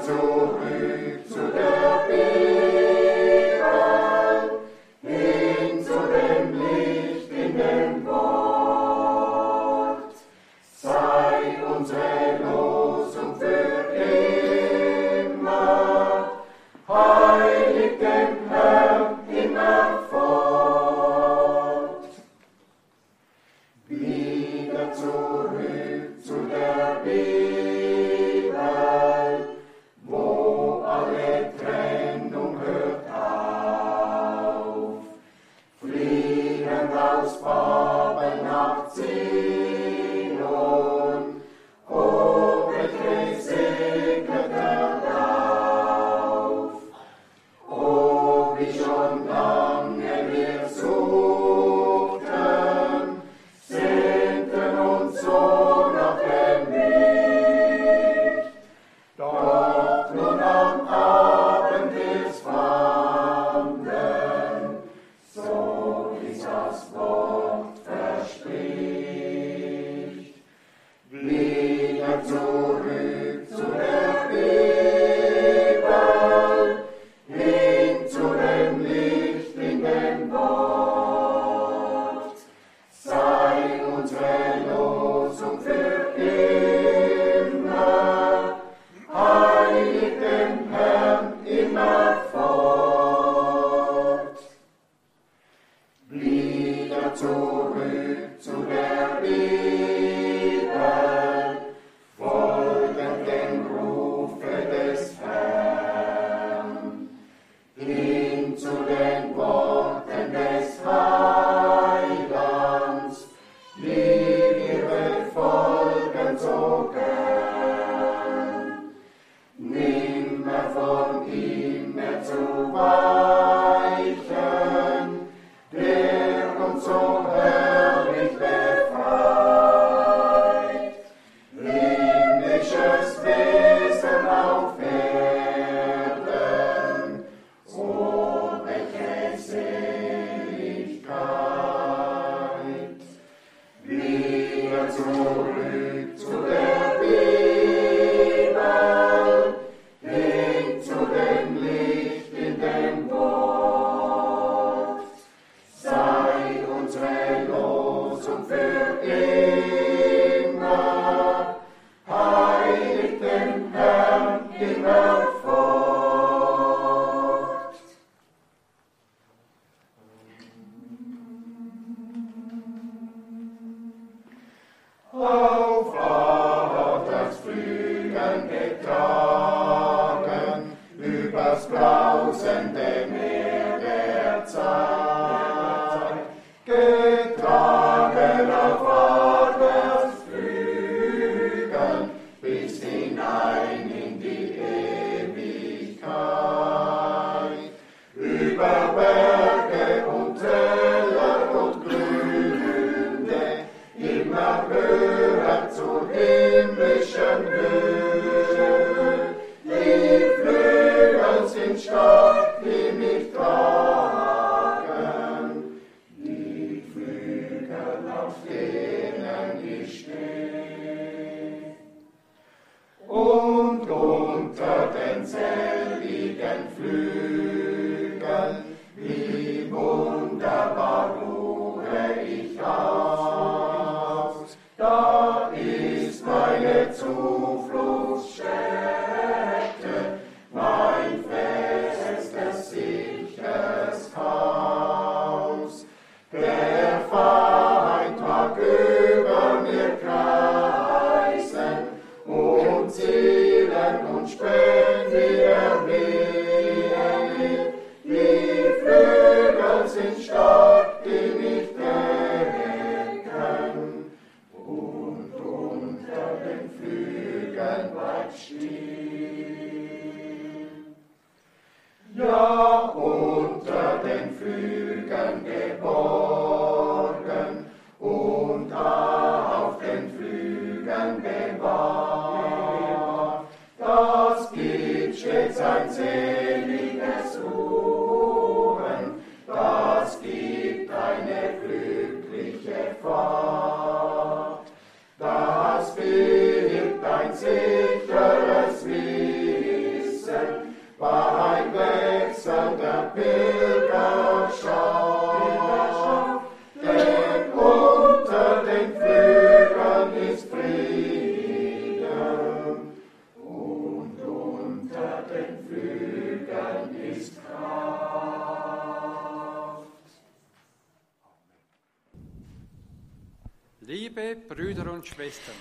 zu,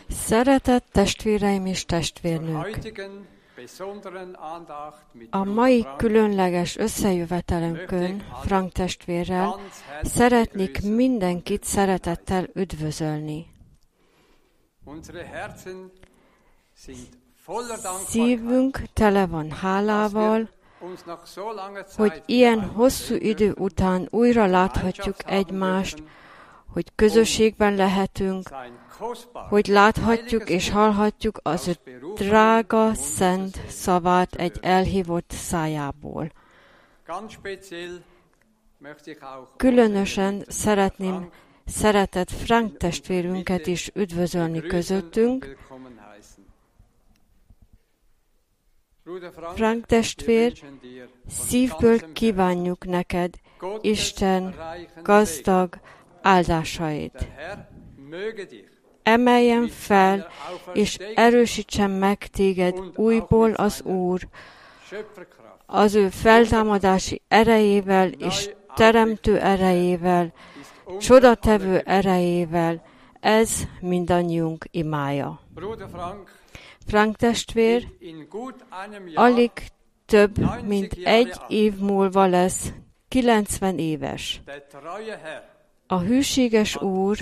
Szeretett testvéreim és testvérnők! A mai különleges összejövetelünkön Frank testvérrel szeretnék mindenkit szeretettel üdvözölni. Szívünk tele van hálával, hogy ilyen hosszú idő után újra láthatjuk egymást, hogy közösségben lehetünk, hogy láthatjuk és hallhatjuk az ő drága, szent szavát egy elhívott szájából. Különösen szeretném szeretett Frank testvérünket is üdvözölni közöttünk. Frank, testvér, szívből kívánjuk neked Isten gazdag. Áldásait. Emeljen fel, és erősítsen meg téged újból az Úr, az ő feltámadási erejével és teremtő erejével, csodatevő erejével. Ez mindannyiunk imája. Frank, testvér, alig több, mint egy év múlva lesz 90 éves. A hűséges Úr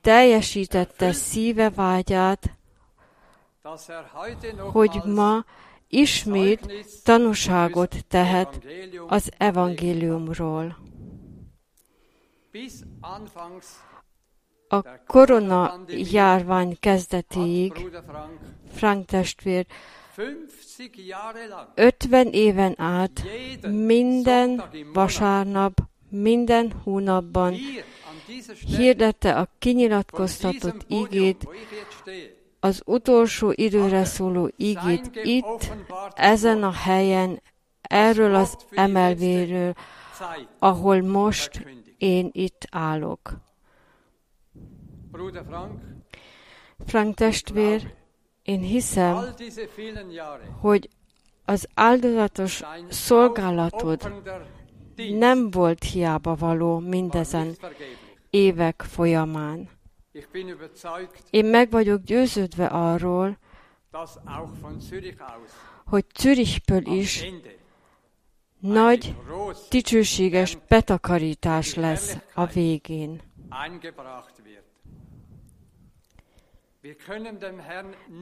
teljesítette szíve vágyát, er hogy ma ismét tanúságot tehet az evangéliumról. A korona járvány kezdetéig Frank testvér 50 Jahre lang 50 éven át minden vasárnap, minden hónapban hirdette a kinyilatkoztatott ígét, az utolsó időre szóló ígét itt, ezen a helyen, erről az emelvéről, ahol most én itt állok. Frank, testvér, én hiszem, hogy az áldozatos szolgálatod nem volt hiába való mindezen évek folyamán. Én meg vagyok győződve arról, hogy Zürichből is nagy, dicsőséges betakarítás lesz a végén.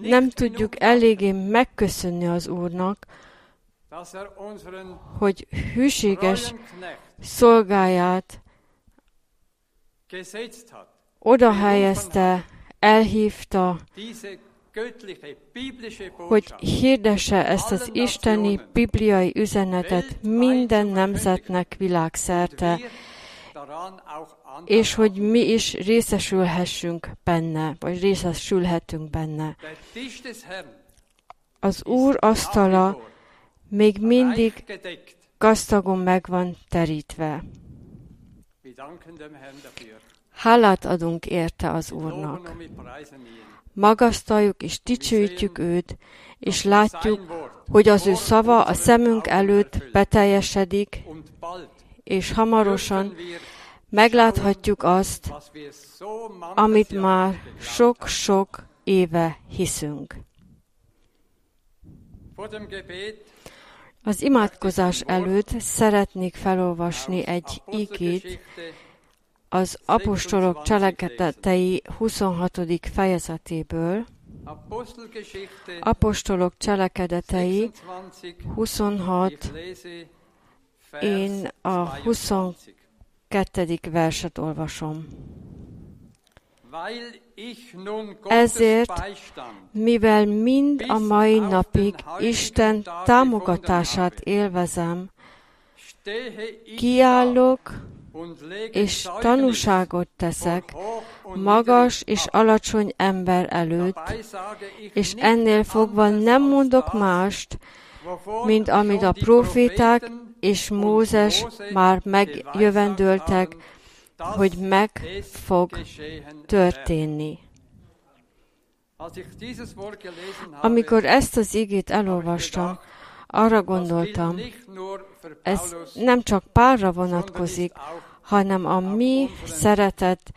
Nem tudjuk eléggé megköszönni az Úrnak, hogy hűséges szolgáját oda helyezte, elhívta, hogy hirdesse ezt az isteni bibliai üzenetet minden nemzetnek világszerte, és hogy mi is részesülhessünk benne, vagy részesülhetünk benne. Az Úr asztala még mindig gazdagon meg van terítve. Hálát adunk érte az Úrnak. ihn. Magasztaljuk és dicsőítjük őt, és látjuk, hogy az ő szava a szemünk előtt beteljesedik, és hamarosan megláthatjuk azt, amit már sok-sok éve hiszünk. Az imádkozás előtt szeretnék felolvasni egy igét az apostolok cselekedetei 26. fejezetéből, apostolok cselekedetei 26 26. Ich lese Vers Én a 22. 22. verset olvasom. Ezért, Mivel mind a mai napig Isten támogatását élvezem, kiállok és tanúságot teszek magas és alacsony ember előtt, és ennél fogva nem mondok mást, mint amit a proféták és Mózes már dass hogy meg fog történni. Amikor ezt az igét elolvastam, arra gondoltam, ez nem csak párra vonatkozik, hanem a mi szeretett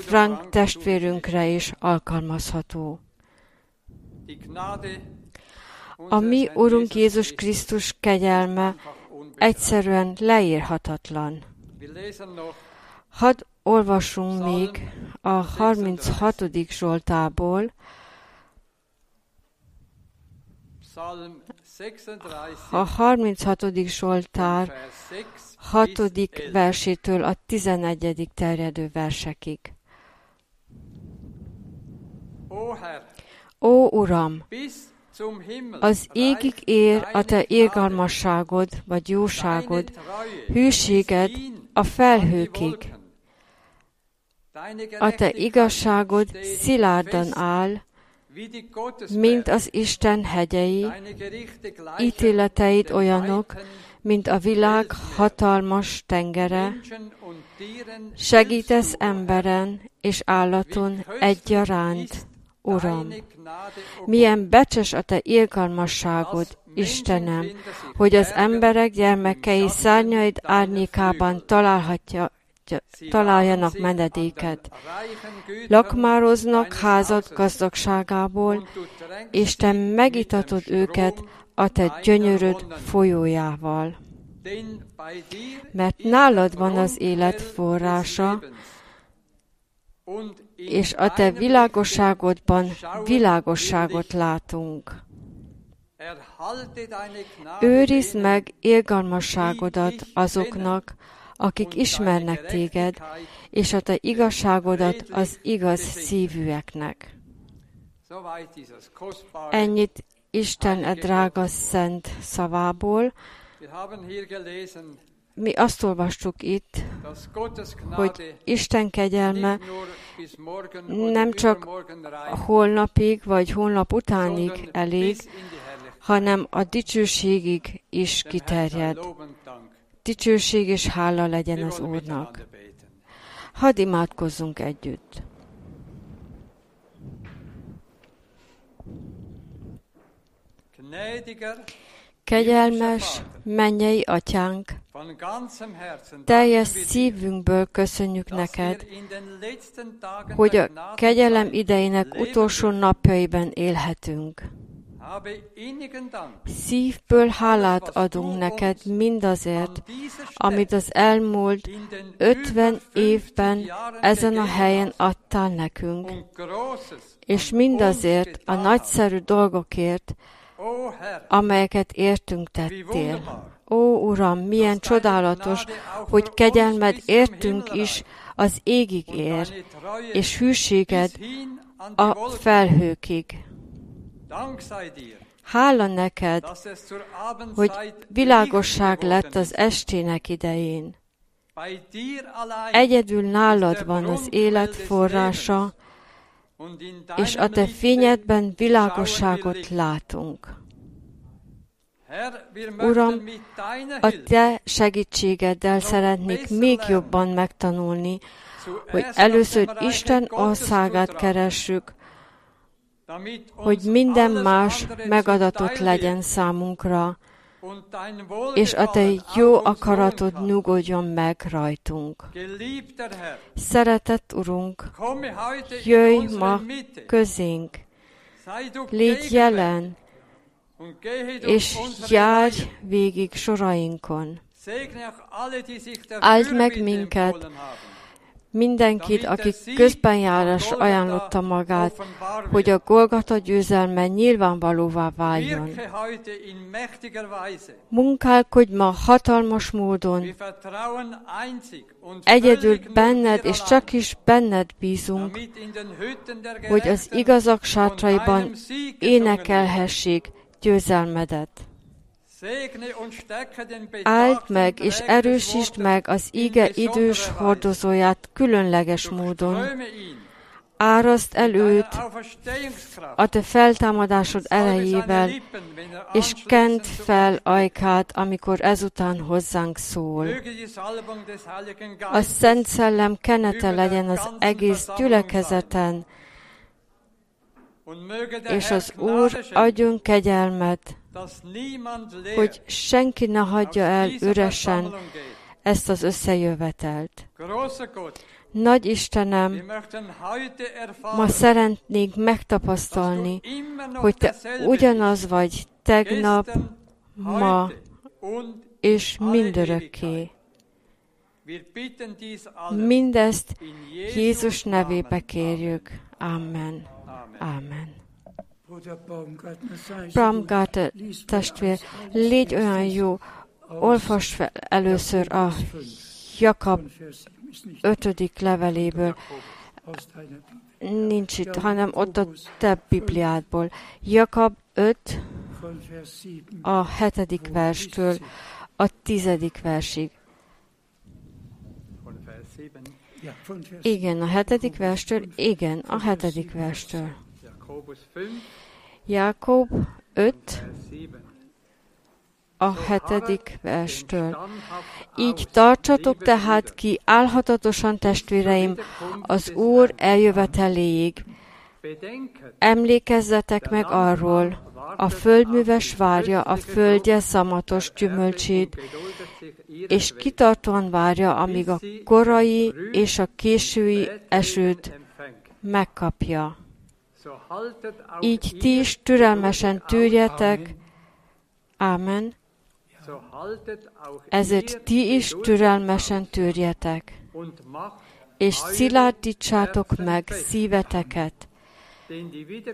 Frank testvérünkre is alkalmazható. A mi Urunk Jézus Krisztus kegyelme egyszerűen leírhatatlan. Hadd olvasunk még a 36. Zsoltából, a 36. Zsoltár 6. versétől a 11. terjedő versekig. Ó Uram, az égig ér a te irgalmasságod, vagy jóságod, hűséged a felhőkig. A te igazságod szilárdan áll, mint az Isten hegyei, ítéleteid olyanok, mint a világ hatalmas tengere, segítesz emberen és állaton egyaránt, Uram. Milyen becses a Te irgalmasságod, Istenem, hogy az emberek gyermekei szárnyaid árnyékában találhatja, találjanak menedéket. Lakmároznak házad gazdagságából, és Te megitatod őket a Te gyönyöröd folyójával. Mert nálad van az élet forrása, és a Te világosságodban világosságot látunk. Őrizd meg élgalmasságodat azoknak, akik ismernek téged, és a te igazságodat az igaz szívűeknek. Ennyit Isten e drága szent szavából. Mi azt olvastuk itt, hogy Isten kegyelme nem csak holnapig vagy holnap utánig elég, hanem a dicsőségig is kiterjed. Dicsőség és hála legyen az Úrnak. Hadd imádkozzunk együtt. Kegyelmes, mennyei atyánk, teljes szívünkből köszönjük neked, hogy a kegyelem idejének utolsó napjaiban élhetünk. Szívből hálát adunk neked mindazért, amit az elmúlt ötven évben ezen a helyen adtál nekünk, és mindazért a nagyszerű dolgokért, amelyeket értünk tettél. Ó, Uram, milyen csodálatos, hogy kegyelmed értünk is az égig ér, és hűséged a felhőkig. Hála neked, hogy világosság lett az estének idején. Egyedül nálad van az élet forrása, és a te fényedben világosságot látunk. Uram, a te segítségeddel szeretnék még jobban megtanulni, hogy először Isten országát keressük, hogy minden más megadatott legyen számunkra, és a Te jó akaratod nyugodjon meg rajtunk. Szeretett Urunk, jöjj ma közénk, légy jelen, és járj végig sorainkon. Áld meg minket, mindenkit, aki közbenjárás ajánlotta magát, hogy a Golgata győzelme nyilvánvalóvá váljon. Munkálkodj ma hatalmas módon, egyedül benned és csak is benned bízunk, hogy az igazak sátraiban énekelhessék győzelmedet. Áld meg és erősítsd meg az ige idős hordozóját különleges módon. Áraszt el őt a te feltámadásod erejével, és kent fel ajkát, amikor ezután hozzánk szól. A Szent Szellem kenete legyen az egész gyülekezeten, és az Úr adjon kegyelmet, hogy senki ne hagyja el üresen ezt az összejövetelt. Nagy Istenem, ma szeretnénk megtapasztalni, hogy Te ugyanaz vagy tegnap, ma és mindörökké. Mindezt Jézus nevébe kérjük. Amen. Amen. Baumgartner testvér, légy olyan jó, olvas fel először a Jakab ötödik leveléből. Nincs itt, hanem ott a te Bibliádból. Jakab 5, a hetedik verstől a tizedik versig. Igen, a hetedik verstől, igen, a hetedik verstől. Jákob 5, a hetedik verstől. Így tartsatok tehát ki álhatatosan, testvéreim, az Úr eljöveteléig. Emlékezzetek meg arról, a földműves várja a földje szamatos gyümölcsét, és kitartóan várja, amíg a korai és a késői esőt megkapja. Így ti is türelmesen tűrjetek, Ámen, ezért ti is türelmesen tűrjetek, és szilárdítsátok meg szíveteket,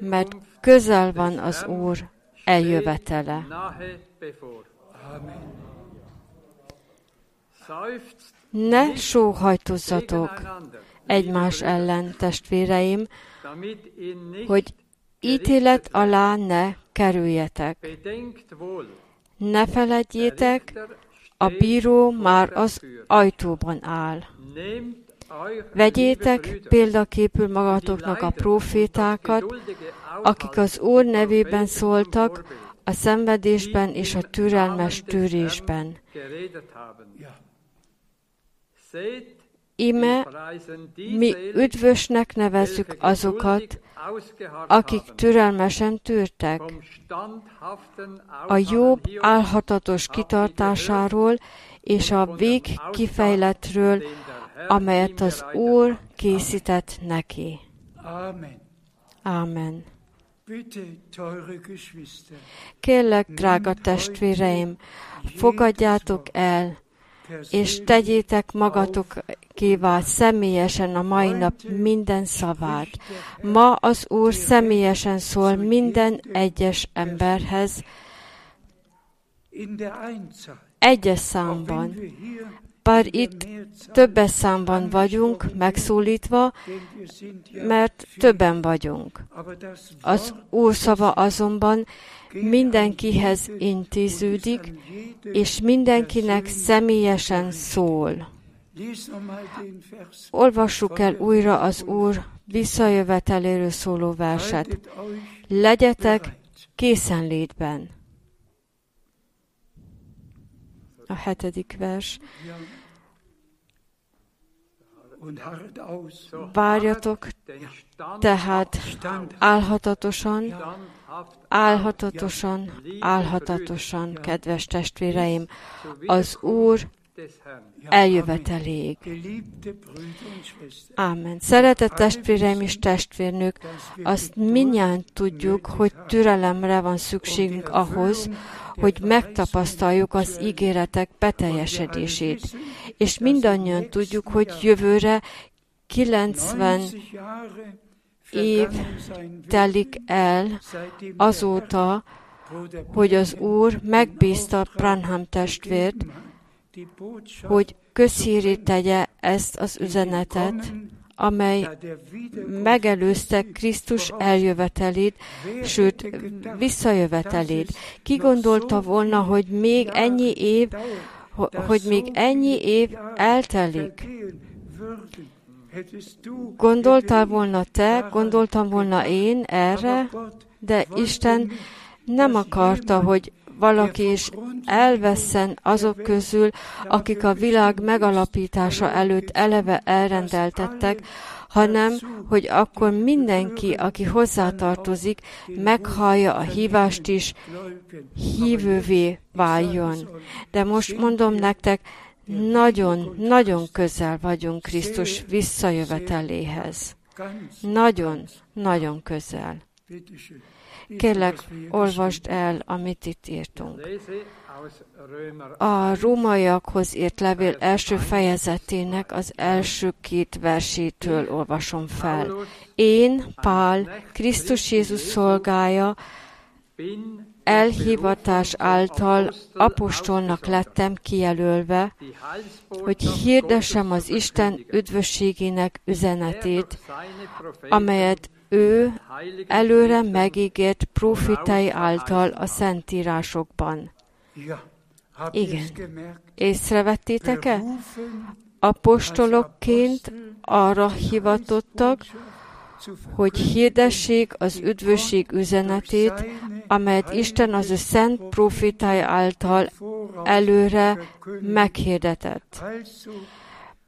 mert közel van az Úr eljövetele. Ne sóhajtozzatok egymás ellen, testvéreim, hogy ítélet alá ne kerüljetek. Ne feledjétek, a bíró már az ajtóban áll. Vegyétek példaképül magatoknak a profétákat, akik az Úr nevében szóltak, a szenvedésben és a türelmes tűrésben. Ime mi üdvösnek nevezzük azokat, akik türelmesen tűrtek. A jobb álhatatos kitartásáról és a vég kifejletről, amelyet az Úr készített neki. Amen. Kérlek, drága testvéreim, fogadjátok el, és tegyétek magatokévá személyesen a mai nap minden szavát. Ma az Úr személyesen szól minden egyes emberhez, egyes számban. Bár itt többes számban vagyunk megszólítva, mert többen vagyunk. Az Úr szava azonban mindenkihez intéződik, és mindenkinek személyesen szól. Olvassuk el újra az Úr visszajöveteléről szóló verset. Legyetek készenlétben. A hetedik vers. Várjatok tehát álhatatosan, álhatatosan, álhatatosan, kedves testvéreim, az Úr eljöveteléig. Ámen. Szeretett testvéreim és testvérnők, azt mindjárt tudjuk, hogy türelemre van szükségünk ahhoz, hogy megtapasztaljuk az ígéretek beteljesedését. És mindannyian tudjuk, hogy jövőre 90 év telik el azóta, hogy az Úr megbízta Branham testvért, hogy közhírét tegye ezt az üzenetet, amely megelőzte Krisztus eljövetelét, sőt, visszajövetelét. Ki gondolta volna, hogy még ennyi év, hogy még ennyi év eltelik? Gondoltál volna te, gondoltam volna én erre, de Isten nem akarta, hogy valaki is elveszen azok közül, akik a világ megalapítása előtt eleve elrendeltettek, hanem hogy akkor mindenki, aki hozzátartozik, meghallja a hívást is, hívővé váljon. De most mondom nektek, nagyon, nagyon közel vagyunk Krisztus visszajöveteléhez. Nagyon, nagyon közel. Kérlek, olvasd el, amit itt írtunk. A rómaiakhoz írt levél első fejezetének az első két versétől olvasom fel. Én, Pál, Krisztus Jézus szolgája, elhivatás által apostolnak lettem kijelölve, hogy hirdessem az Isten üdvösségének üzenetét, amelyet ő előre megígért profitái által a szentírásokban. Igen. Észrevettétek-e? Apostolokként arra hivatottak, hogy hirdessék az üdvösség üzenetét, amelyet Isten az ő szent profitája által előre meghirdetett.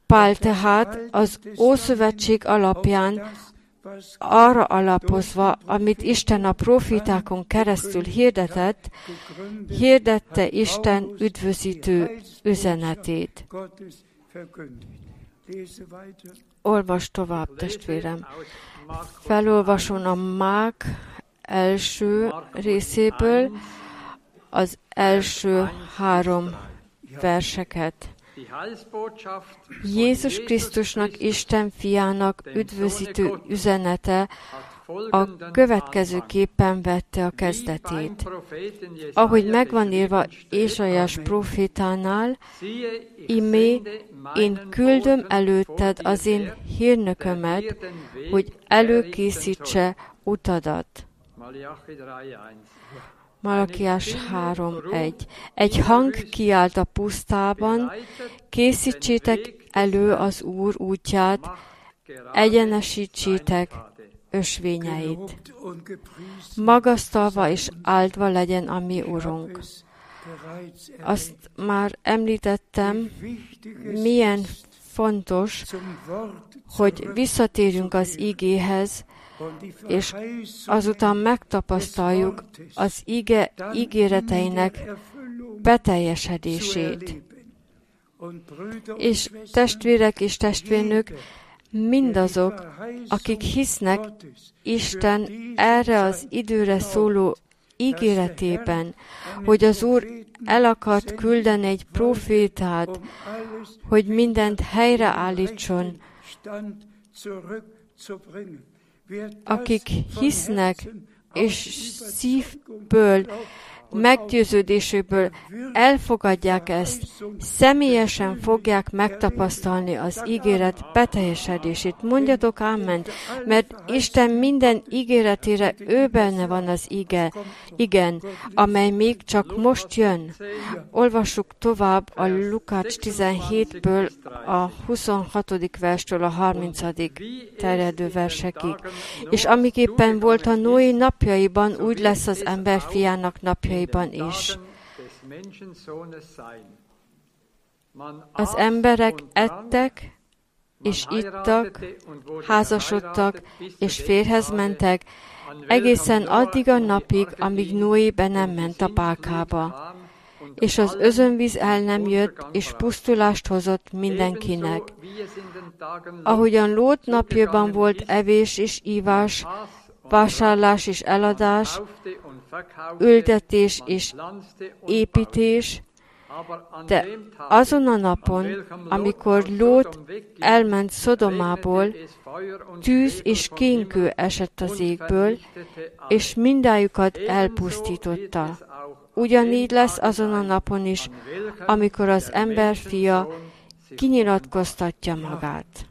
Pál tehát az Ószövetség alapján arra alapozva, amit Isten a profitákon keresztül hirdetett, hirdette Isten üdvözítő üzenetét. Olvas tovább, testvérem. Felolvasom a Mák első részéből az első három verseket. Jézus Krisztusnak, Isten fiának üdvözítő üzenete a következőképpen vette a kezdetét. Ahogy megvan írva Ézsaiás profétánál, imé én küldöm előtted az én hírnökömet, hogy előkészítse utadat. Malakiás 3.1. Egy hang kiált a pusztában, készítsétek elő az Úr útját, egyenesítsétek ösvényeit. Magasztalva és áldva legyen a mi Urunk. Azt már említettem, milyen fontos, hogy visszatérjünk az igéhez, és azután megtapasztaljuk az ige ígéreteinek beteljesedését. És testvérek és testvérnők, mindazok, akik hisznek Isten erre az időre szóló ígéretében, hogy az Úr el akart küldeni egy profétát, hogy mindent helyreállítson, akik hisznek és szívből meggyőződéséből elfogadják ezt, személyesen fogják megtapasztalni az ígéret beteljesedését. Mondjatok Amen, mert Isten minden ígéretére ő benne van az ige, igen, amely még csak most jön. Olvassuk tovább a Lukács 17-ből a 26. verstől a 30. terjedő versekig. És amiképpen volt a Noé napjaiban, úgy lesz az ember fiának napjai napjaiban is. Az emberek ettek és ittak, házasodtak és férhez mentek, egészen addig a napig, amíg Noé be nem ment a pálkába, és az özönvíz el nem jött, és pusztulást hozott mindenkinek. Ahogyan Lót napjában volt evés és ívás, vásárlás és eladás, ültetés és építés, de azon a napon, amikor Lót elment Szodomából, tűz és kénkő esett az égből, és mindájukat elpusztította. Ugyanígy lesz azon a napon is, amikor az ember fia kinyilatkoztatja magát.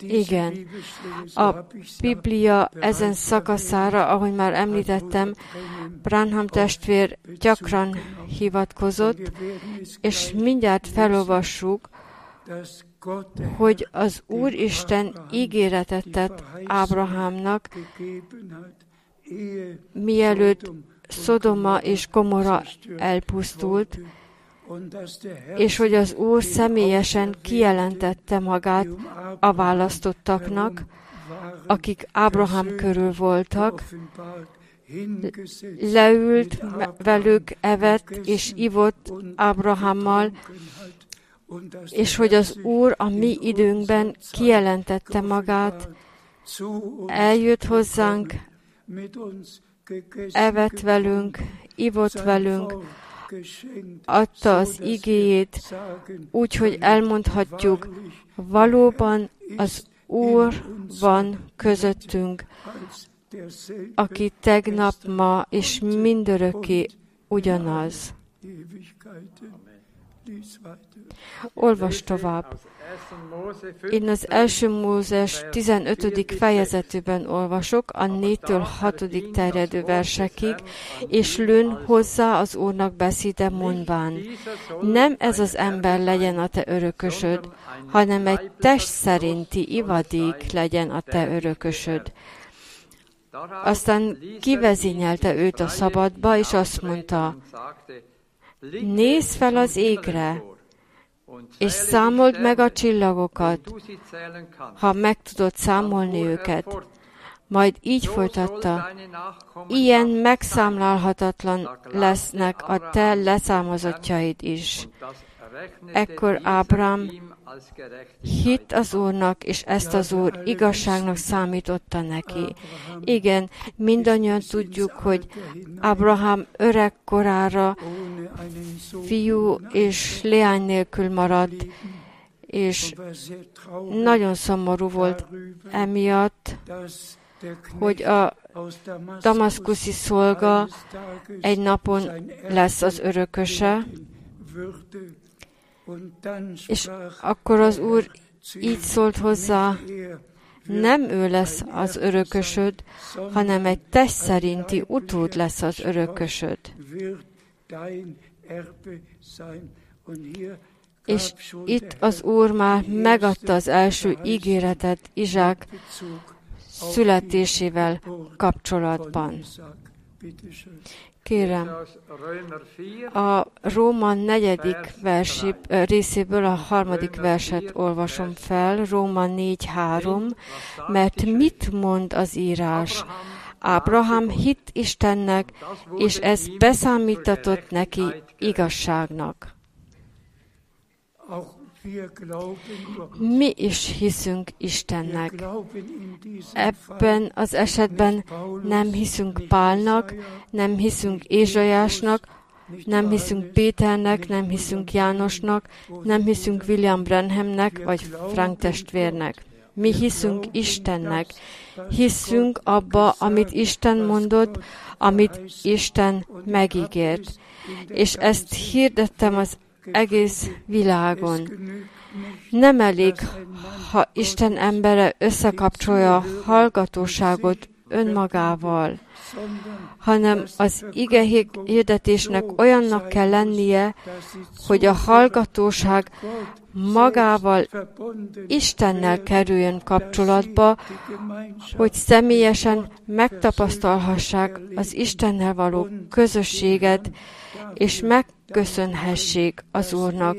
Igen, a Biblia ezen szakaszára, ahogy már említettem, Branham testvér gyakran hivatkozott, és mindjárt felolvassuk, hogy az Úr Isten ígéretet tett Ábrahámnak, mielőtt Szodoma és Komora elpusztult, és hogy az Úr személyesen kijelentette magát a választottaknak, akik Ábrahám körül voltak, leült velük, evett és ivott Ábrahámmal, és hogy az Úr a mi időnkben kijelentette magát, eljött hozzánk, evett velünk, ivott velünk, adta az igéjét, úgyhogy elmondhatjuk, valóban az Úr van közöttünk, aki tegnap, ma és mindörökké ugyanaz. Olvas tovább. Én az első Mózes 15. fejezetében olvasok, a 4-től 6. terjedő versekig, és lőn hozzá az Úrnak beszéde mondván. Nem ez az ember legyen a te örökösöd, hanem egy test szerinti ivadék legyen a te örökösöd. Aztán kivezényelte őt a szabadba, és azt mondta, nézz fel az égre, és számold meg a csillagokat, ha meg tudod számolni őket. Majd így folytatta, ilyen megszámlálhatatlan lesznek a te leszámozottjaid is. Ekkor Ábrám Hitt az Úrnak, és ezt az Úr igazságnak számította neki. Igen, mindannyian tudjuk, hogy Abraham öreg korára fiú és leány nélkül maradt, és nagyon szomorú volt emiatt, hogy a damaszkuszi szolga egy napon lesz az örököse, és akkor az Úr így szólt hozzá, nem ő lesz az örökösöd, hanem egy test szerinti utód lesz az örökösöd. És itt az Úr már megadta az első ígéretet Izsák születésével kapcsolatban. Kérem, a Róma negyedik versi, részéből a harmadik verset olvasom fel, Róma 4.3, mert mit mond az írás? Ábrahám hit Istennek, és ez beszámítatott neki igazságnak. Mi is hiszünk Istennek. Ebben az esetben nem hiszünk Pálnak, nem hiszünk Ézsajásnak, nem hiszünk Péternek, nem hiszünk Jánosnak, nem hiszünk William Branhamnek vagy Frank testvérnek. Mi hiszünk Istennek. Hiszünk abba, amit Isten mondott, amit Isten megígért. És ezt hirdettem az egész világon. Nem elég, ha Isten embere összekapcsolja hallgatóságot önmagával, hanem az ige hirdetésnek olyannak kell lennie, hogy a hallgatóság magával Istennel kerüljön kapcsolatba, hogy személyesen megtapasztalhassák az Istennel való közösséget, és megköszönhessék az Úrnak,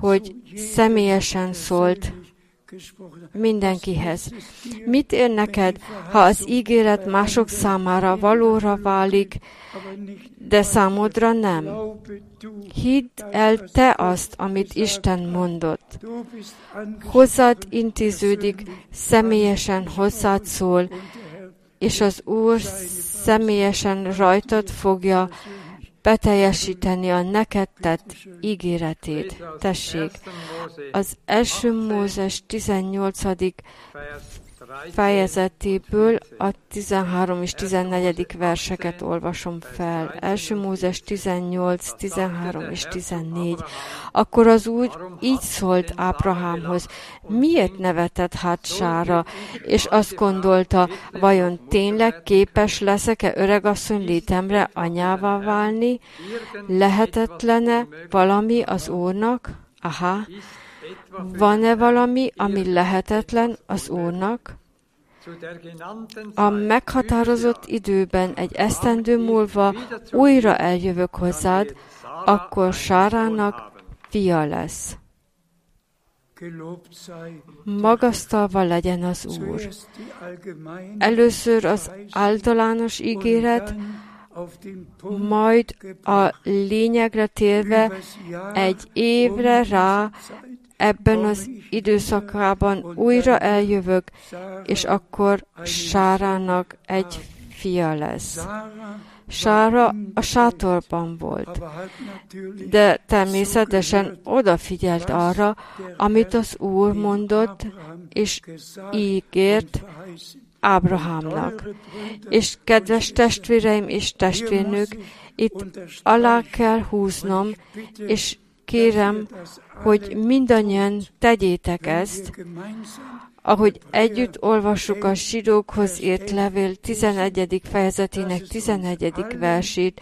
hogy személyesen szólt mindenkihez. Mit ér neked, ha az ígéret mások számára valóra válik, de számodra nem? Hidd el te azt, amit Isten mondott. Hozzád intéződik, személyesen hozzád szól, és az Úr személyesen rajtad fogja beteljesíteni a neked tett ígéretét. Tessék, az első Mózes 18 fejezetéből a 13 és 14. verseket olvasom fel. Első Mózes 18, 13 és 14. Akkor az úgy így szólt Ábrahámhoz, miért nevetett hát sára, és azt gondolta, vajon tényleg képes leszek-e öregasszony létemre anyává válni? Lehetetlene valami az Úrnak? Aha, van-e valami, ami lehetetlen az Úrnak? A meghatározott időben egy esztendő múlva újra eljövök hozzád, akkor Sárának fia lesz. Magasztalva legyen az Úr. Először az általános ígéret, majd a lényegre térve egy évre rá ebben az időszakában újra eljövök, és akkor Sárának egy fia lesz. Sára a sátorban volt, de természetesen odafigyelt arra, amit az Úr mondott, és ígért Ábrahámnak. És kedves testvéreim és testvérnők, itt alá kell húznom, és kérem, hogy mindannyian tegyétek ezt, ahogy együtt olvassuk a Sidókhoz írt levél 11. fejezetének 11. versét,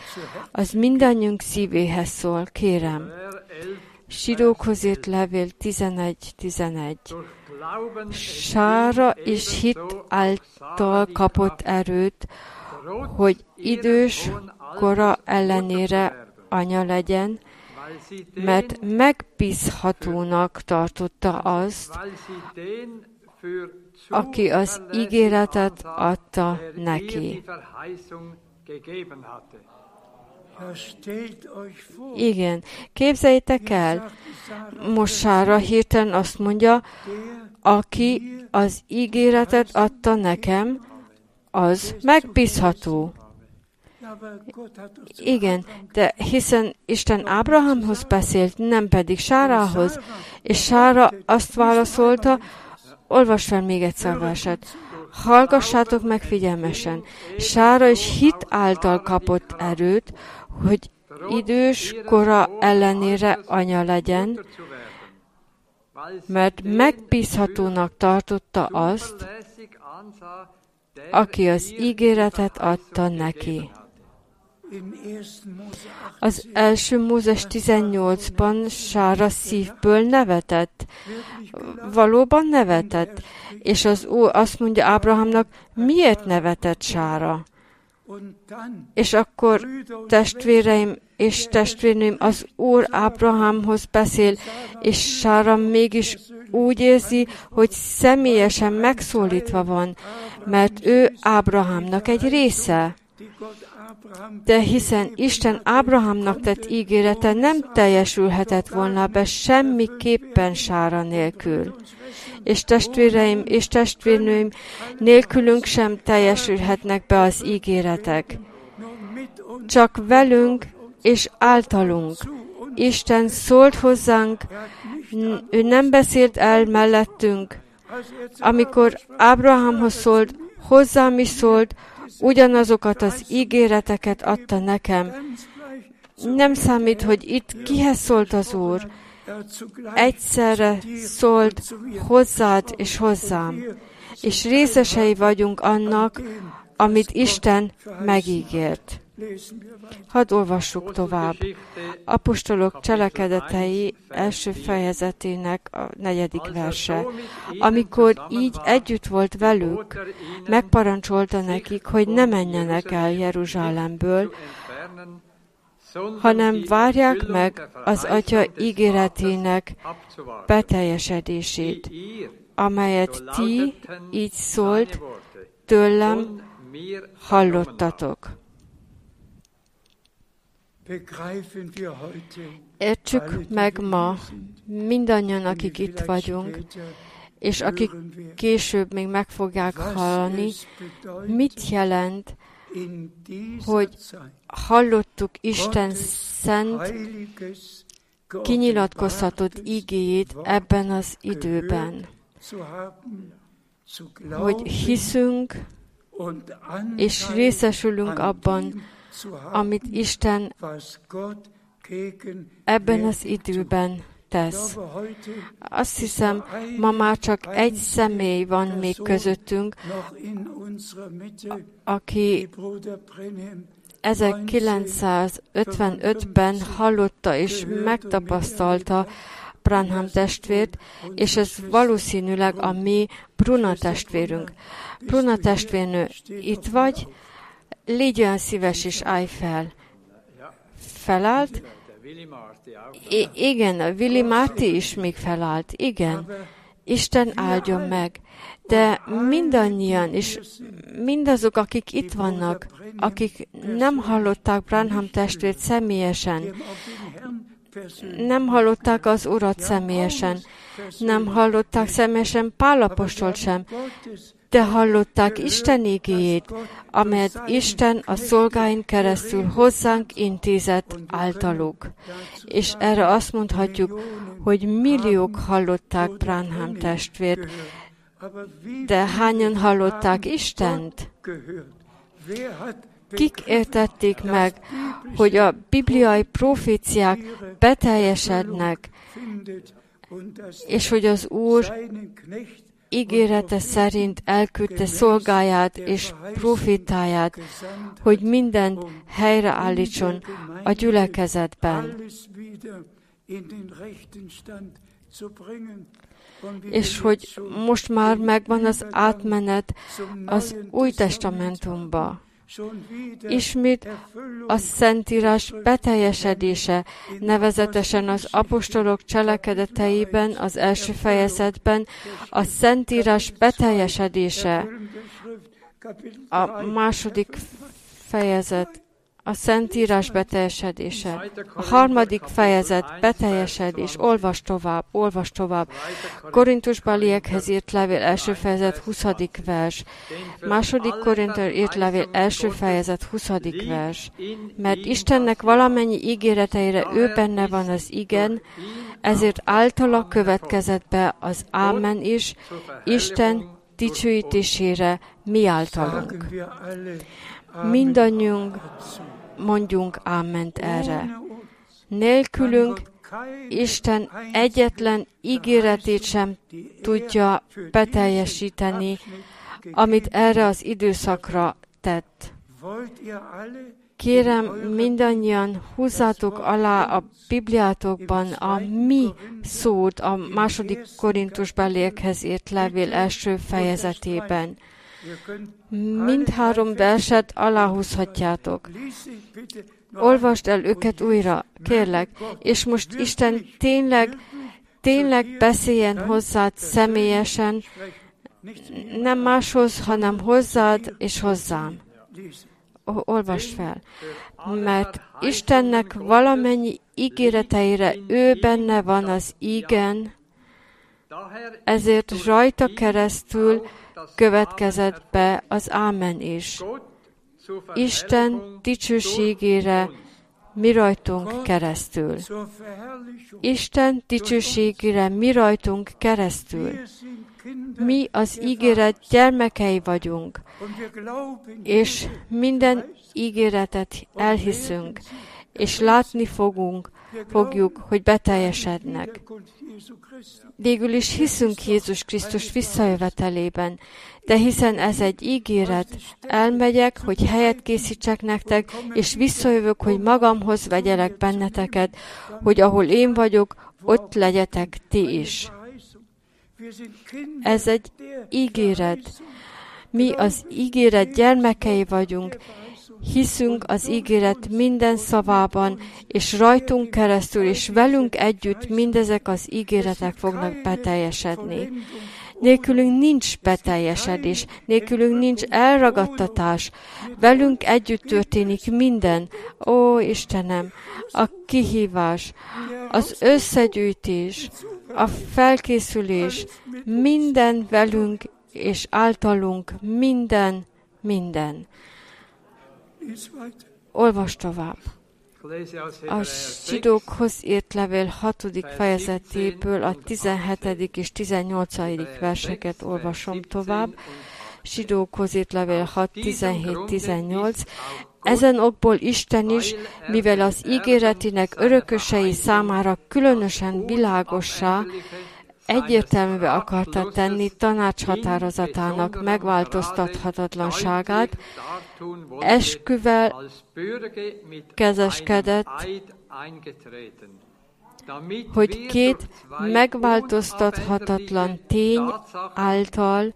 az mindannyiunk szívéhez szól, kérem. Sidókhoz írt levél 11.11. Sára és hit által kapott erőt, hogy idős kora ellenére anya legyen, mert megbízhatónak tartotta azt, aki az ígéretet adta neki. Igen, képzeljétek el, most Sára hirtelen azt mondja, aki az ígéretet adta nekem, az megbízható. Igen, de hiszen Isten Ábrahamhoz beszélt, nem pedig Sárához, és Sára azt válaszolta, olvasd fel még egyszer verset. Hallgassátok meg figyelmesen. Sára is hit által kapott erőt, hogy idős kora ellenére anya legyen, mert megbízhatónak tartotta azt, aki az ígéretet adta neki. Az első Mózes 18-ban Sára szívből nevetett. Valóban nevetett. És az Úr azt mondja Ábrahamnak, miért nevetett Sára? És akkor testvéreim és testvérnőim, az Úr Ábrahamhoz beszél, és Sára mégis úgy érzi, hogy személyesen megszólítva van, mert ő Ábrahamnak egy része. De hiszen Isten Ábrahamnak tett ígérete nem teljesülhetett volna be semmiképpen sára nélkül. És testvéreim és testvérnőim nélkülünk sem teljesülhetnek be az ígéretek. Csak velünk és általunk. Isten szólt hozzánk, ő nem beszélt el mellettünk. Amikor Ábrahamhoz szólt, hozzám is szólt, ugyanazokat az ígéreteket adta nekem. Nem számít, hogy itt kihez szólt az Úr. Egyszerre szólt hozzád és hozzám. És részesei vagyunk annak, amit Isten megígért. Hadd olvassuk tovább. Apostolok cselekedetei első fejezetének a negyedik verse. Amikor így együtt volt velük, megparancsolta nekik, hogy ne menjenek el Jeruzsálemből, hanem várják meg az Atya ígéretének beteljesedését, amelyet ti így szólt, tőlem hallottatok. Értsük meg ma, mindannyian, akik itt vagyunk, és akik később még meg fogják hallani, mit jelent, hogy hallottuk Isten szent, kinyilatkozhatott igéjét ebben az időben. Hogy hiszünk, és részesülünk abban, amit Isten ebben az időben tesz. Azt hiszem, ma már csak egy személy van még közöttünk, aki 1955-ben hallotta és megtapasztalta Branham testvért, és ez valószínűleg a mi Bruna testvérünk. Bruna testvérnő, itt vagy? Légy olyan szíves és állj fel. Felállt? I- igen, a Willy Marty is még felállt. Igen. Isten áldjon meg, de mindannyian, és mindazok, akik itt vannak, akik nem hallották Branham testvért személyesen, nem hallották az Urat személyesen, nem hallották személyesen Pálapostolt sem, de hallották Isten igéjét, amelyet Isten a szolgáin keresztül hozzánk intézett általuk. És erre azt mondhatjuk, hogy milliók hallották Branham testvért, de hányan hallották Istent? Kik értették meg, hogy a bibliai proféciák beteljesednek, és hogy az Úr ígérete szerint elküldte szolgáját és profitáját, hogy mindent helyreállítson a gyülekezetben. És hogy most már megvan az átmenet az Új Testamentumba. Ismét a Szentírás beteljesedése, nevezetesen az apostolok cselekedeteiben, az első fejezetben, a Szentírás beteljesedése, a második fejezet a Szentírás beteljesedése. A harmadik fejezet beteljesedés. Olvas tovább, olvas tovább. Korintusbaliekhez írt levél első fejezet 20. vers. Második Korintus írt levél első fejezet 20. vers. Mert Istennek valamennyi ígéreteire ő benne van az igen, ezért általa következett be az ámen is, Isten dicsőítésére mi általunk. Mindannyiunk mondjunk áment erre. Nélkülünk Isten egyetlen ígéretét sem tudja beteljesíteni, amit erre az időszakra tett. Kérem, mindannyian húzzátok alá a Bibliátokban a mi szót a második Korintus belékhez írt levél első fejezetében. Mindhárom verset aláhúzhatjátok. Olvasd el őket újra, kérlek, és most Isten tényleg, tényleg beszéljen hozzád személyesen, nem máshoz, hanem hozzád és hozzám. Olvasd fel. Mert Istennek valamennyi ígéreteire ő benne van az igen, ezért rajta keresztül következett be az Ámen is. Isten dicsőségére mi rajtunk keresztül. Isten dicsőségére mi rajtunk keresztül. Mi az ígéret gyermekei vagyunk, és minden ígéretet elhiszünk, és látni fogunk, fogjuk, hogy beteljesednek. Végül is hiszünk Jézus Krisztus visszajövetelében, de hiszen ez egy ígéret, elmegyek, hogy helyet készítsek nektek, és visszajövök, hogy magamhoz vegyelek benneteket, hogy ahol én vagyok, ott legyetek ti is. Ez egy ígéret. Mi az ígéret gyermekei vagyunk, hiszünk az ígéret minden szavában, és rajtunk keresztül és velünk együtt mindezek az ígéretek fognak beteljesedni. Nélkülünk nincs beteljesedés, nélkülünk nincs elragadtatás. Velünk együtt történik minden. Ó, Istenem, a kihívás, az összegyűjtés, a felkészülés, minden velünk és általunk, minden, minden. Olvas tovább. A zsidókhoz írt levél 6. fejezetéből a 17. és 18. verseket olvasom tovább. Zsidókhoz írt levél 6, 17, 18. Ezen okból Isten is, mivel az ígéretének örökösei számára különösen világossá, egyértelművé akarta tenni tanácshatározatának megváltoztathatatlanságát, esküvel kezeskedett, hogy két megváltoztathatatlan tény által,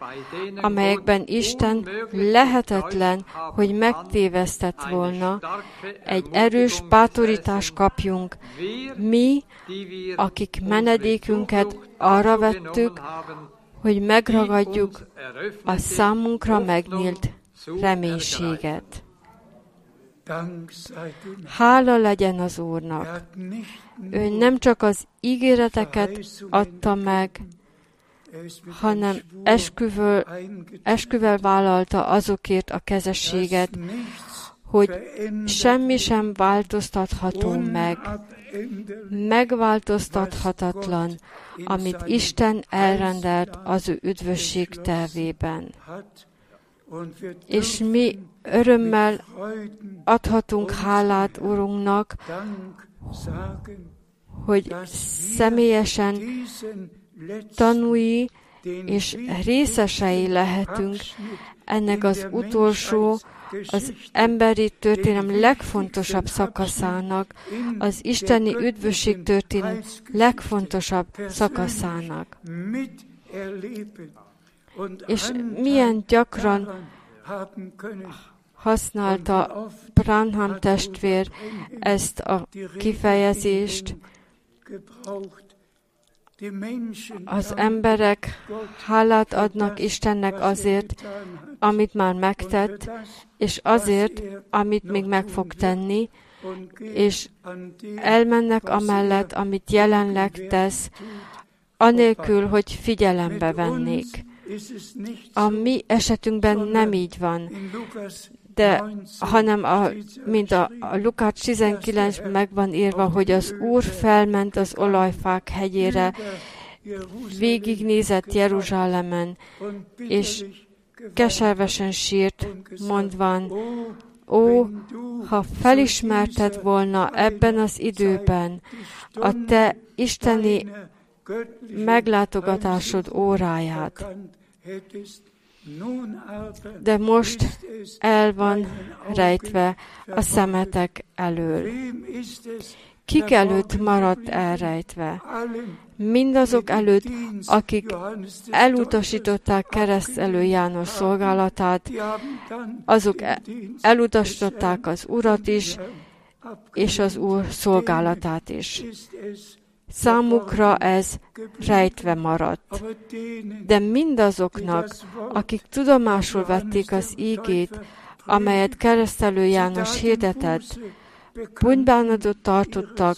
amelyekben Isten lehetetlen, hogy megtévesztett volna, egy erős bátorítást kapjunk. Mi, akik menedékünket arra vettük, hogy megragadjuk a számunkra megnyílt reménységet. Hála legyen az Úrnak. Ő nem csak az ígéreteket adta meg, hanem esküvől, esküvel vállalta azokért a kezességet, hogy semmi sem változtatható meg, megváltoztathatatlan, amit Isten elrendelt az ő üdvösség tervében. És mi örömmel adhatunk hálát Urunknak, hogy személyesen tanúi és részesei lehetünk ennek az utolsó, az emberi történelem legfontosabb szakaszának, az isteni üdvösség történelem legfontosabb szakaszának. És milyen gyakran használta Branham testvér ezt a kifejezést, az emberek hálát adnak Istennek azért, amit már megtett, és azért, amit még meg fog tenni, és elmennek amellett, amit jelenleg tesz, anélkül, hogy figyelembe vennék. A mi esetünkben nem így van, de hanem a, mint a, a Lukács 19 meg van írva, hogy az Úr felment az olajfák hegyére, végignézett Jeruzsálemen, és keservesen sírt, mondván, ó, ha felismerted volna ebben az időben a te isteni meglátogatásod óráját, de most el van rejtve a szemetek elől. Kik előtt maradt elrejtve? Mindazok előtt, akik elutasították keresztelő János szolgálatát, azok elutasították az Urat is, és az Úr szolgálatát is. Számukra ez rejtve maradt. De mindazoknak, akik tudomásul vették az ígét, amelyet keresztelő János hirdetett, bűnbánatot tartottak,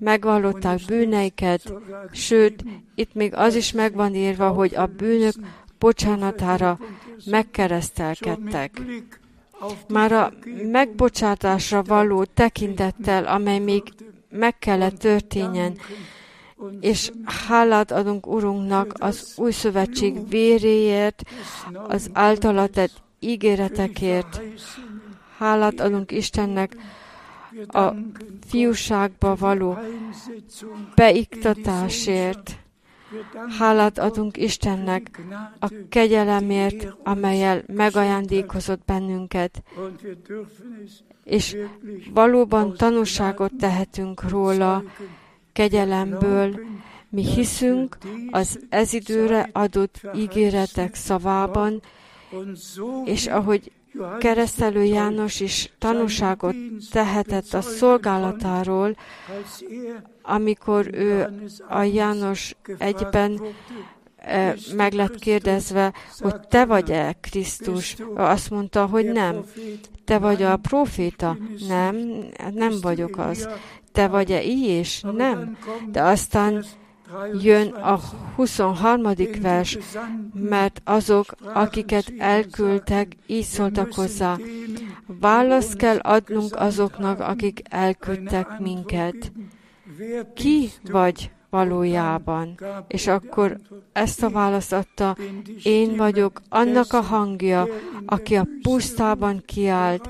megvallották bűneiket, sőt, itt még az is megvan írva, hogy a bűnök bocsánatára megkeresztelkedtek. Már a megbocsátásra való tekintettel, amely még meg kellett történjen, és hálát adunk Urunknak az új szövetség véréért, az általa tett ígéretekért. Hálát adunk Istennek a fiúságba való beiktatásért. Hálát adunk Istennek a kegyelemért, amelyel megajándékozott bennünket, és valóban tanúságot tehetünk róla, kegyelemből, mi hiszünk az ez időre adott ígéretek szavában, és ahogy keresztelő János is tanúságot tehetett a szolgálatáról, amikor ő a János egyben e, meg lett kérdezve, hogy te vagy-e Krisztus? Azt mondta, hogy nem. Te vagy a proféta? Nem, nem vagyok az. Te vagy-e így és Nem. De aztán jön a 23. vers, mert azok, akiket elküldtek, így szóltak hozzá. Választ kell adnunk azoknak, akik elküldtek minket. Ki vagy valójában? És akkor ezt a választ adta, én vagyok annak a hangja, aki a pusztában kiált.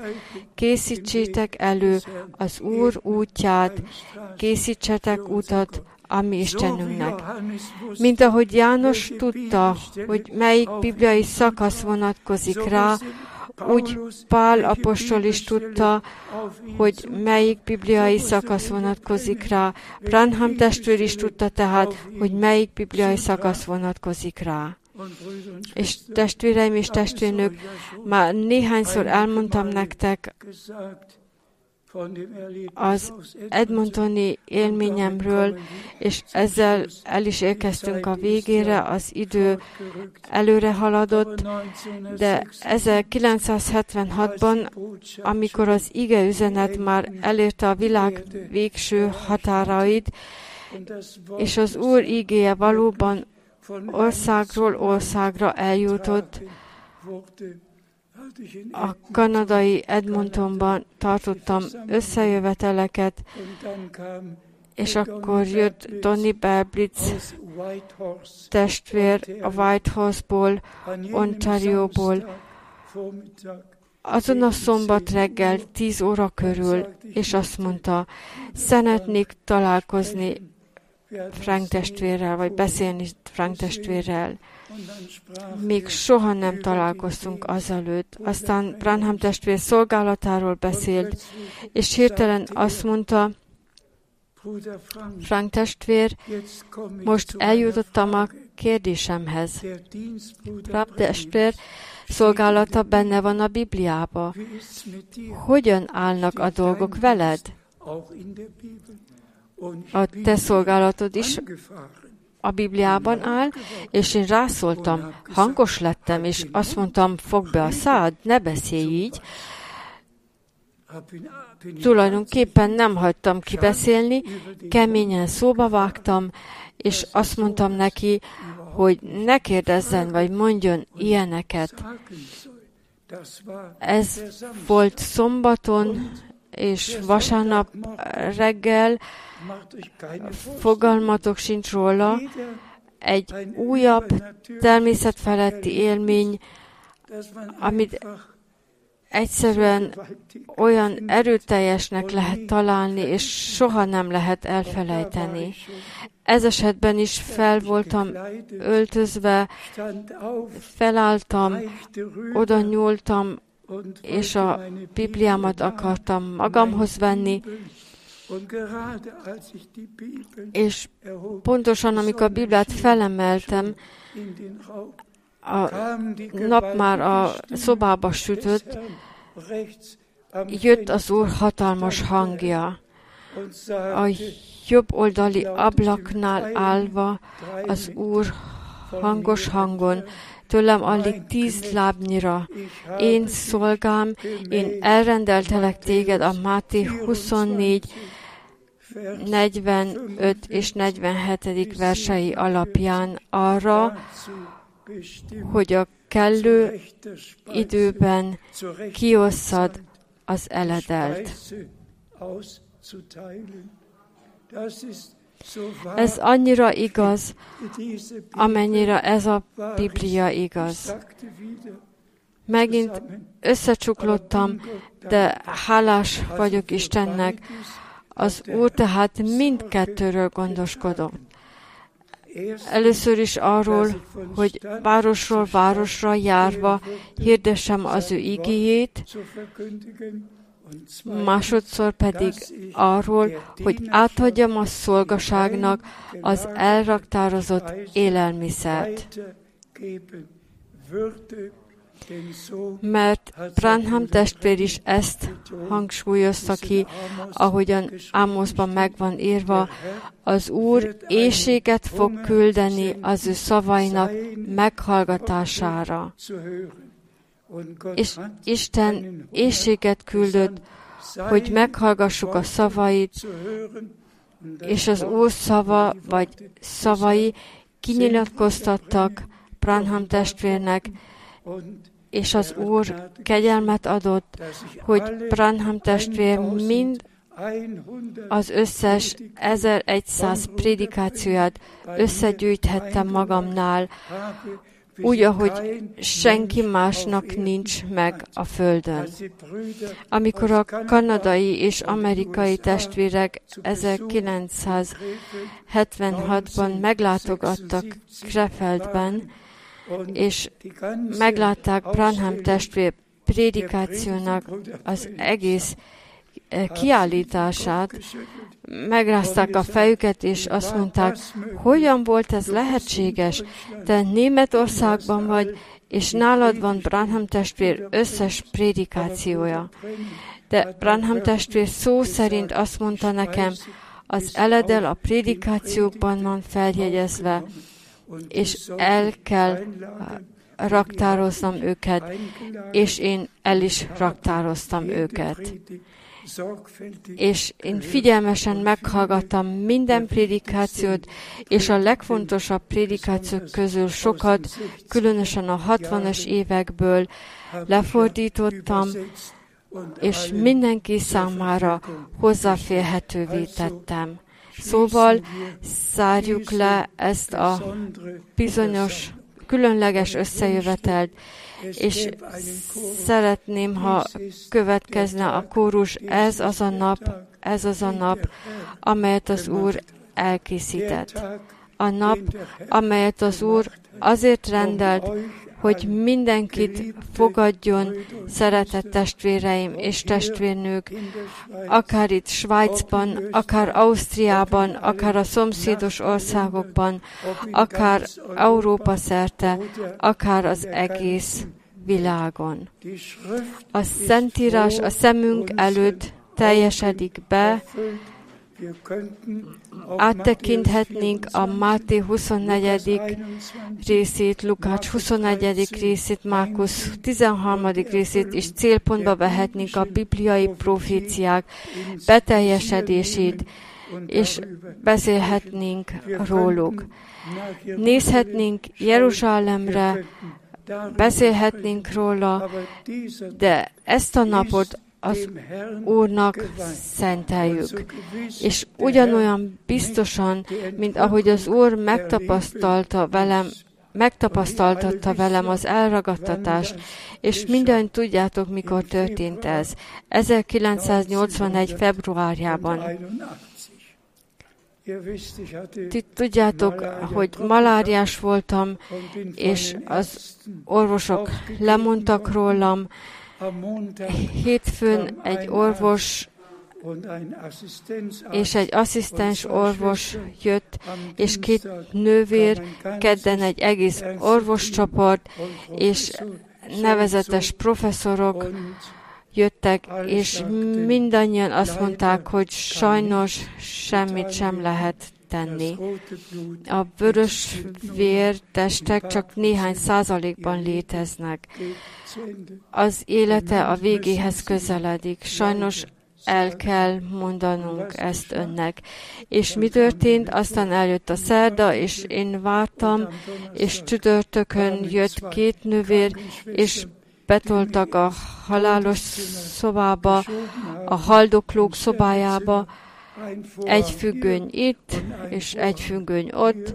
Készítsétek elő az Úr útját, készítsetek utat a mi Istenünknek. Mint ahogy János tudta, hogy melyik bibliai szakasz vonatkozik rá, úgy Pál apostol is tudta, hogy melyik bibliai szakasz vonatkozik rá. Branham testvér is tudta tehát, hogy melyik bibliai szakasz vonatkozik rá. És testvéreim és testvérnők, már néhányszor elmondtam nektek az Edmontoni élményemről, és ezzel el is érkeztünk a végére, az idő előre haladott, de 1976-ban, amikor az ige üzenet már elérte a világ végső határait, és az Úr igéje valóban országról országra eljutott, a kanadai Edmontonban tartottam összejöveteleket, és akkor jött Donny Belblitz testvér a Whitehorse-ból, Ontario-ból, azon a szombat reggel 10 óra körül, és azt mondta, szeretnék találkozni Frank testvérrel, vagy beszélni Frank testvérrel. Még soha nem találkoztunk azelőtt. Aztán Branham testvér szolgálatáról beszélt, és hirtelen azt mondta, Frank testvér, most eljutottam a kérdésemhez. Frank testvér szolgálata benne van a Bibliába. Hogyan állnak a dolgok veled? A te szolgálatod is a Bibliában áll, és én rászóltam, hangos lettem, és azt mondtam, fog be a szád, ne beszélj így. Tulajdonképpen nem hagytam kibeszélni, keményen szóba vágtam, és azt mondtam neki, hogy ne kérdezzen, vagy mondjon ilyeneket. Ez volt szombaton és vasárnap reggel, fogalmatok sincs róla, egy újabb természetfeletti élmény, amit egyszerűen olyan erőteljesnek lehet találni, és soha nem lehet elfelejteni. Ez esetben is fel voltam öltözve, felálltam, oda nyúltam, és a Bibliámat akartam magamhoz venni, és pontosan amikor a Bibliát felemeltem, a nap már a szobába sütött, jött az Úr hatalmas hangja. A jobb oldali ablaknál állva az Úr hangos hangon, tőlem alig tíz lábnyira. Én szolgám, én elrendeltelek téged a Máté 24, 45 és 47. versei alapján arra, hogy a kellő időben kiosszad az eledelt. Ez annyira igaz, amennyire ez a Biblia igaz. Megint összecsuklottam, de hálás vagyok Istennek. Az Úr tehát mindkettőről gondoskodott. Először is arról, hogy városról városra járva hirdessem az ő igéjét, másodszor pedig arról, hogy átadjam a szolgaságnak az elraktározott élelmiszert. Mert Branham testvér is ezt hangsúlyozta ki, ahogyan Ámoszban meg van írva, az Úr éjséget fog küldeni az ő szavainak meghallgatására és Isten éjséget küldött, hogy meghallgassuk a szavait, és az Úr szava, vagy szavai kinyilatkoztattak Branham testvérnek, és az Úr kegyelmet adott, hogy Branham testvér mind az összes 1100 prédikációját összegyűjthettem magamnál, úgy, ahogy senki másnak nincs meg a Földön. Amikor a kanadai és amerikai testvérek 1976-ban meglátogattak Krefeldben, és meglátták Branham testvér prédikációnak az egész kiállítását, megrázták a fejüket, és azt mondták, hogyan volt ez lehetséges? Te Németországban vagy, és nálad van Branham testvér összes prédikációja. De Branham testvér szó szerint azt mondta nekem, az eledel a prédikációkban van feljegyezve, és el kell raktároznom őket, és én el is raktároztam őket. És én figyelmesen meghallgattam minden prédikációt, és a legfontosabb prédikációk közül sokat, különösen a 60-as évekből lefordítottam, és mindenki számára hozzáférhetővé tettem. Szóval zárjuk le ezt a bizonyos különleges összejövetelt, és szeretném, ha következne a kórus, ez az a nap, ez az a nap, amelyet az Úr elkészített. A nap, amelyet az Úr azért rendelt, hogy mindenkit fogadjon, szeretett testvéreim és testvérnők, akár itt Svájcban, akár Ausztriában, akár a szomszédos országokban, akár Európa szerte, akár az egész világon. A Szentírás a szemünk előtt teljesedik be, áttekinthetnénk a Máté 24. részét, Lukács 21. részét, Márkusz 13. részét, és célpontba vehetnénk a bibliai proféciák beteljesedését, és beszélhetnénk róluk. Nézhetnénk Jeruzsálemre, beszélhetnénk róla, de ezt a napot az Úrnak szenteljük. És ugyanolyan biztosan, mint ahogy az Úr megtapasztalta velem, megtapasztaltatta velem az elragadtatást, és minden tudjátok, mikor történt ez. 1981. februárjában. Ti tudjátok, hogy maláriás voltam, és az orvosok lemondtak rólam, Hétfőn egy orvos és egy asszisztens orvos jött, és két nővér, kedden egy egész orvoscsoport, és nevezetes professzorok jöttek, és mindannyian azt mondták, hogy sajnos semmit sem lehet tenni. A vörös vértestek csak néhány százalékban léteznek. Az élete a végéhez közeledik. Sajnos el kell mondanunk ezt önnek. És mi történt? Aztán eljött a szerda, és én vártam, és csütörtökön jött két nővér, és betoltak a halálos szobába, a haldoklók szobájába, egy függöny itt, és egy függöny ott,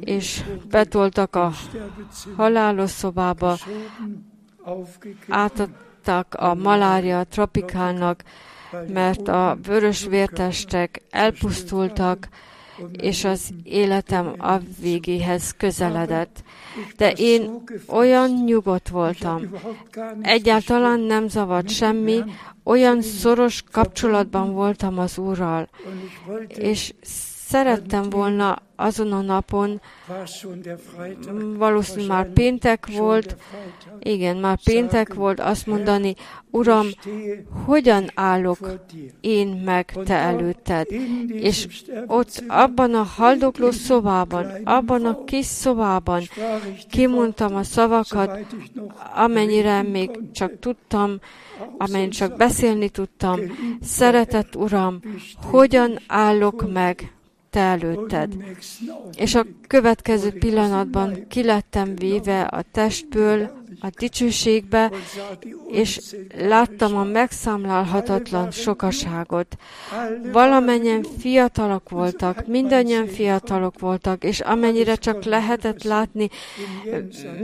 és betoltak a halálos szobába, átadtak a malária tropikálnak, mert a vörös vértestek elpusztultak, és az életem a végéhez közeledett. De én olyan nyugodt voltam. Egyáltalán nem zavart semmi, olyan szoros kapcsolatban voltam az Úrral, és szerettem volna azon a napon, valószínűleg már péntek volt, igen, már péntek volt azt mondani, Uram, hogyan állok én meg Te előtted? És ott abban a haldokló szobában, abban a kis szobában kimondtam a szavakat, amennyire még csak tudtam, amennyit csak beszélni tudtam. Szeretett Uram, hogyan állok meg te előtted. És a következő pillanatban kilettem véve a testből, a dicsőségbe, és láttam a megszámlálhatatlan sokaságot. Valamennyien fiatalok voltak, mindannyian fiatalok voltak, és amennyire csak lehetett látni,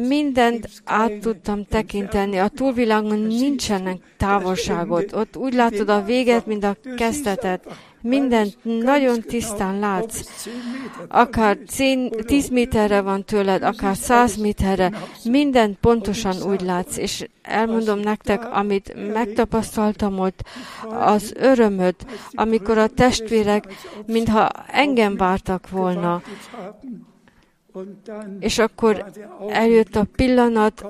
mindent át tudtam tekinteni. A túlvilágon nincsenek távolságot. Ott úgy látod a véget, mint a kezdetet mindent nagyon tisztán látsz, akár 10 méterre van tőled, akár 100 méterre, mindent pontosan úgy látsz, és elmondom nektek, amit megtapasztaltam ott, az örömöt, amikor a testvérek, mintha engem vártak volna, és akkor eljött a pillanat,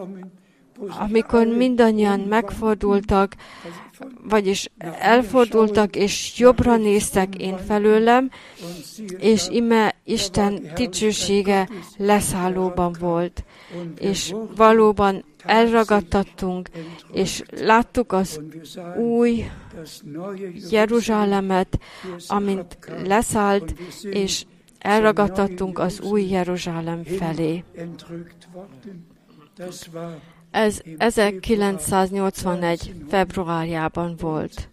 amikor mindannyian megfordultak, vagyis elfordultak, és jobbra néztek én felőlem, és ime Isten dicsősége leszállóban volt. És valóban elragadtattunk, és láttuk az új Jeruzsálemet, amint leszállt, és elragadtattunk az új Jeruzsálem felé. Ez 1981. februárjában volt.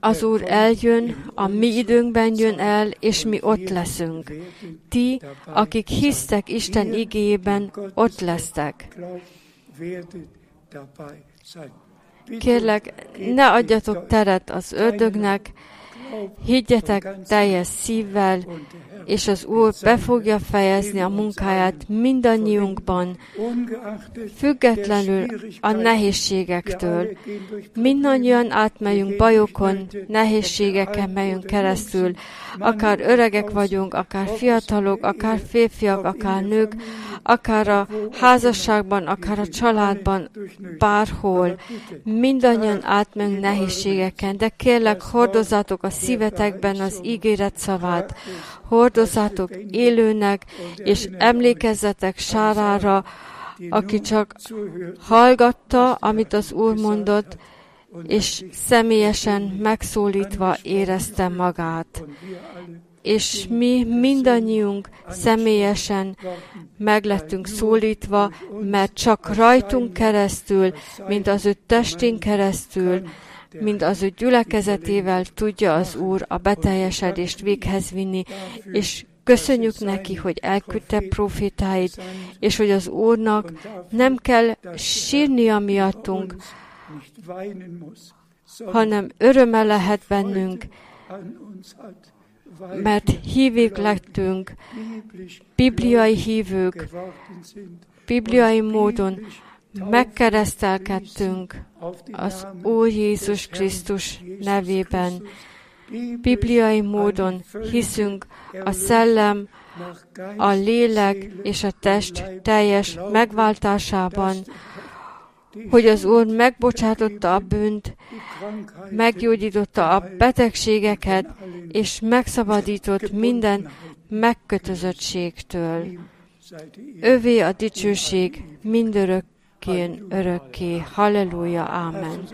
Az Úr eljön, a mi időnkben jön el, és mi ott leszünk. Ti, akik hisztek Isten igében, ott lesztek. Kérlek, ne adjatok teret az ördögnek, higgyetek teljes szívvel, és az Úr be fogja fejezni a munkáját mindannyiunkban, függetlenül a nehézségektől. Mindannyian átmegyünk bajokon, nehézségeken megyünk keresztül, akár öregek vagyunk, akár fiatalok, akár férfiak, akár nők, akár a házasságban, akár a családban, bárhol. Mindannyian átmegyünk nehézségeken, de kérlek, hordozátok a szívetekben az ígéret szavát, hordozzátok élőnek, és emlékezzetek sárára, aki csak hallgatta, amit az Úr mondott, és személyesen megszólítva érezte magát. És mi mindannyiunk személyesen meglettünk szólítva, mert csak rajtunk keresztül, mint az ő testén keresztül, mint az ő gyülekezetével tudja az Úr a beteljesedést véghez vinni, és Köszönjük neki, hogy elküldte profétáit, és hogy az Úrnak nem kell sírnia miattunk, hanem öröme lehet bennünk, mert hívők lettünk, bibliai hívők, bibliai módon megkeresztelkedtünk az Úr Jézus Krisztus nevében. Bibliai módon hiszünk a szellem, a lélek és a test teljes megváltásában, hogy az Úr megbocsátotta a bűnt, meggyógyította a betegségeket, és megszabadított minden megkötözöttségtől. Övé a dicsőség mindörök örökkén örökké. Halleluja, ámen.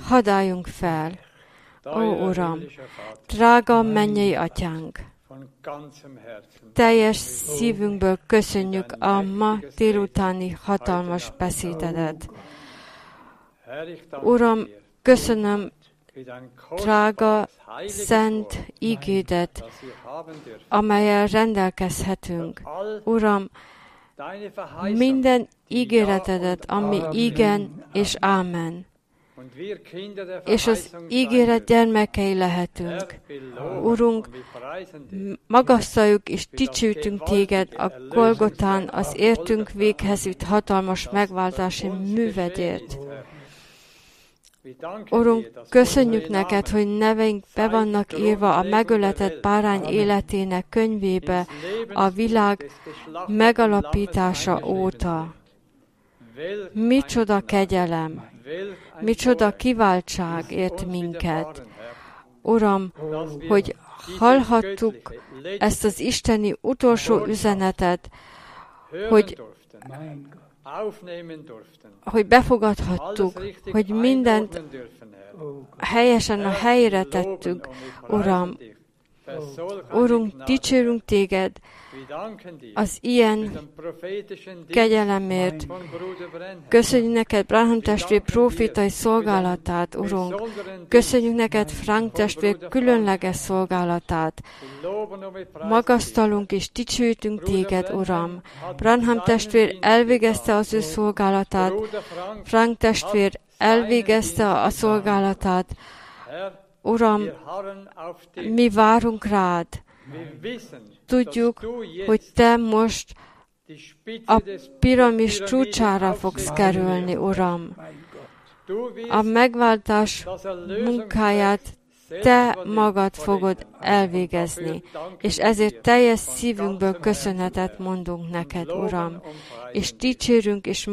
Hadáljunk fel. Ó, Uram, drága mennyei atyánk, teljes szívünkből köszönjük a ma délutáni hatalmas beszédedet. Uram, köszönöm drága, szent ígédet, amelyel rendelkezhetünk. Uram, minden ígéretedet, ami igen és ámen. És az ígéret gyermekei lehetünk. Urunk, magasztaljuk és dicsőítünk téged a Golgotán az értünk véghez jut hatalmas megváltási művedért. Urunk, köszönjük neked, hogy neveink be vannak írva a megöletett bárány életének könyvébe a világ megalapítása óta. Micsoda kegyelem, micsoda kiváltság ért minket. Uram, hogy hallhattuk ezt az isteni utolsó üzenetet, hogy hogy befogadhattuk, hogy mindent helyesen a helyre tettük, Uram. Urunk, dicsérünk téged az ilyen kegyelemért. Köszönjük neked Branham testvér profétai szolgálatát, Urunk. Köszönjük neked Frank testvér különleges szolgálatát. Magasztalunk és dicsőítünk téged, Uram. Branham testvér elvégezte az ő szolgálatát. Frank testvér elvégezte a szolgálatát Uram, mi várunk rád. Tudjuk, hogy Te most a piramis csúcsára fogsz kerülni, Uram. A megváltás munkáját te magad fogod elvégezni, és ezért teljes szívünkből köszönetet mondunk neked, Uram, és dicsérünk és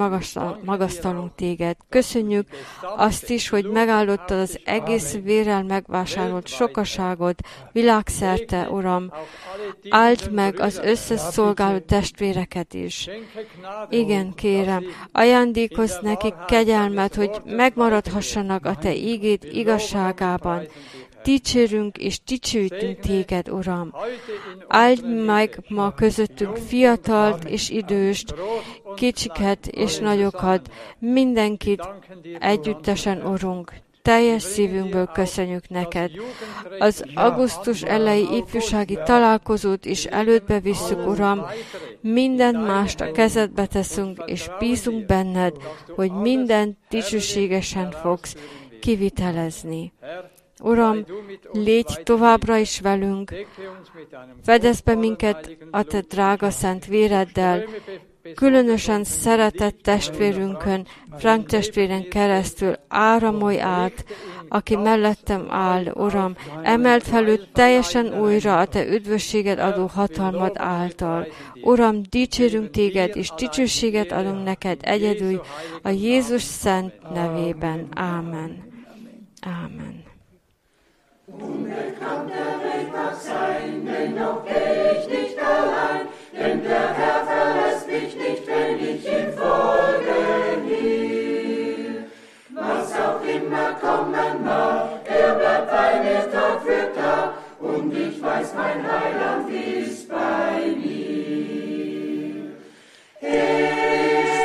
magasztalunk téged. Köszönjük azt is, hogy megállottad az egész vérel megvásárolt sokaságot világszerte, Uram. Áld meg az összes szolgáló testvéreket is. Igen, kérem, ajándékozz nekik kegyelmet, hogy megmaradhassanak a Te ígét igazságában, dicsérünk és dicsőítünk téged, Uram. Áld meg ma közöttünk fiatalt és időst, kicsiket és nagyokat, mindenkit együttesen, Urunk. Teljes szívünkből köszönjük neked. Az augusztus elejé ifjúsági találkozót is elődbe visszük, Uram, minden mást a kezedbe teszünk, és bízunk benned, hogy minden dicsőségesen fogsz kivitelezni. Uram, légy továbbra is velünk, fedezz be minket a Te drága szent véreddel, különösen szeretett testvérünkön, Frank testvéren keresztül áramolj át, aki mellettem áll, Uram, emelt fel őt teljesen újra a Te üdvösséged adó hatalmad által. Uram, dicsérünk Téged, és dicsőséget adunk neked egyedül a Jézus szent nevében. Ámen. Ámen. Unbekannt der Weg mag sein, dennoch geh ich nicht allein, denn der Herr verlässt mich nicht, wenn ich ihm folgen will. Was auch immer kommen mag, er bleibt bei mir Tag für Tag, und ich weiß, mein Heiland ist bei mir. Hey,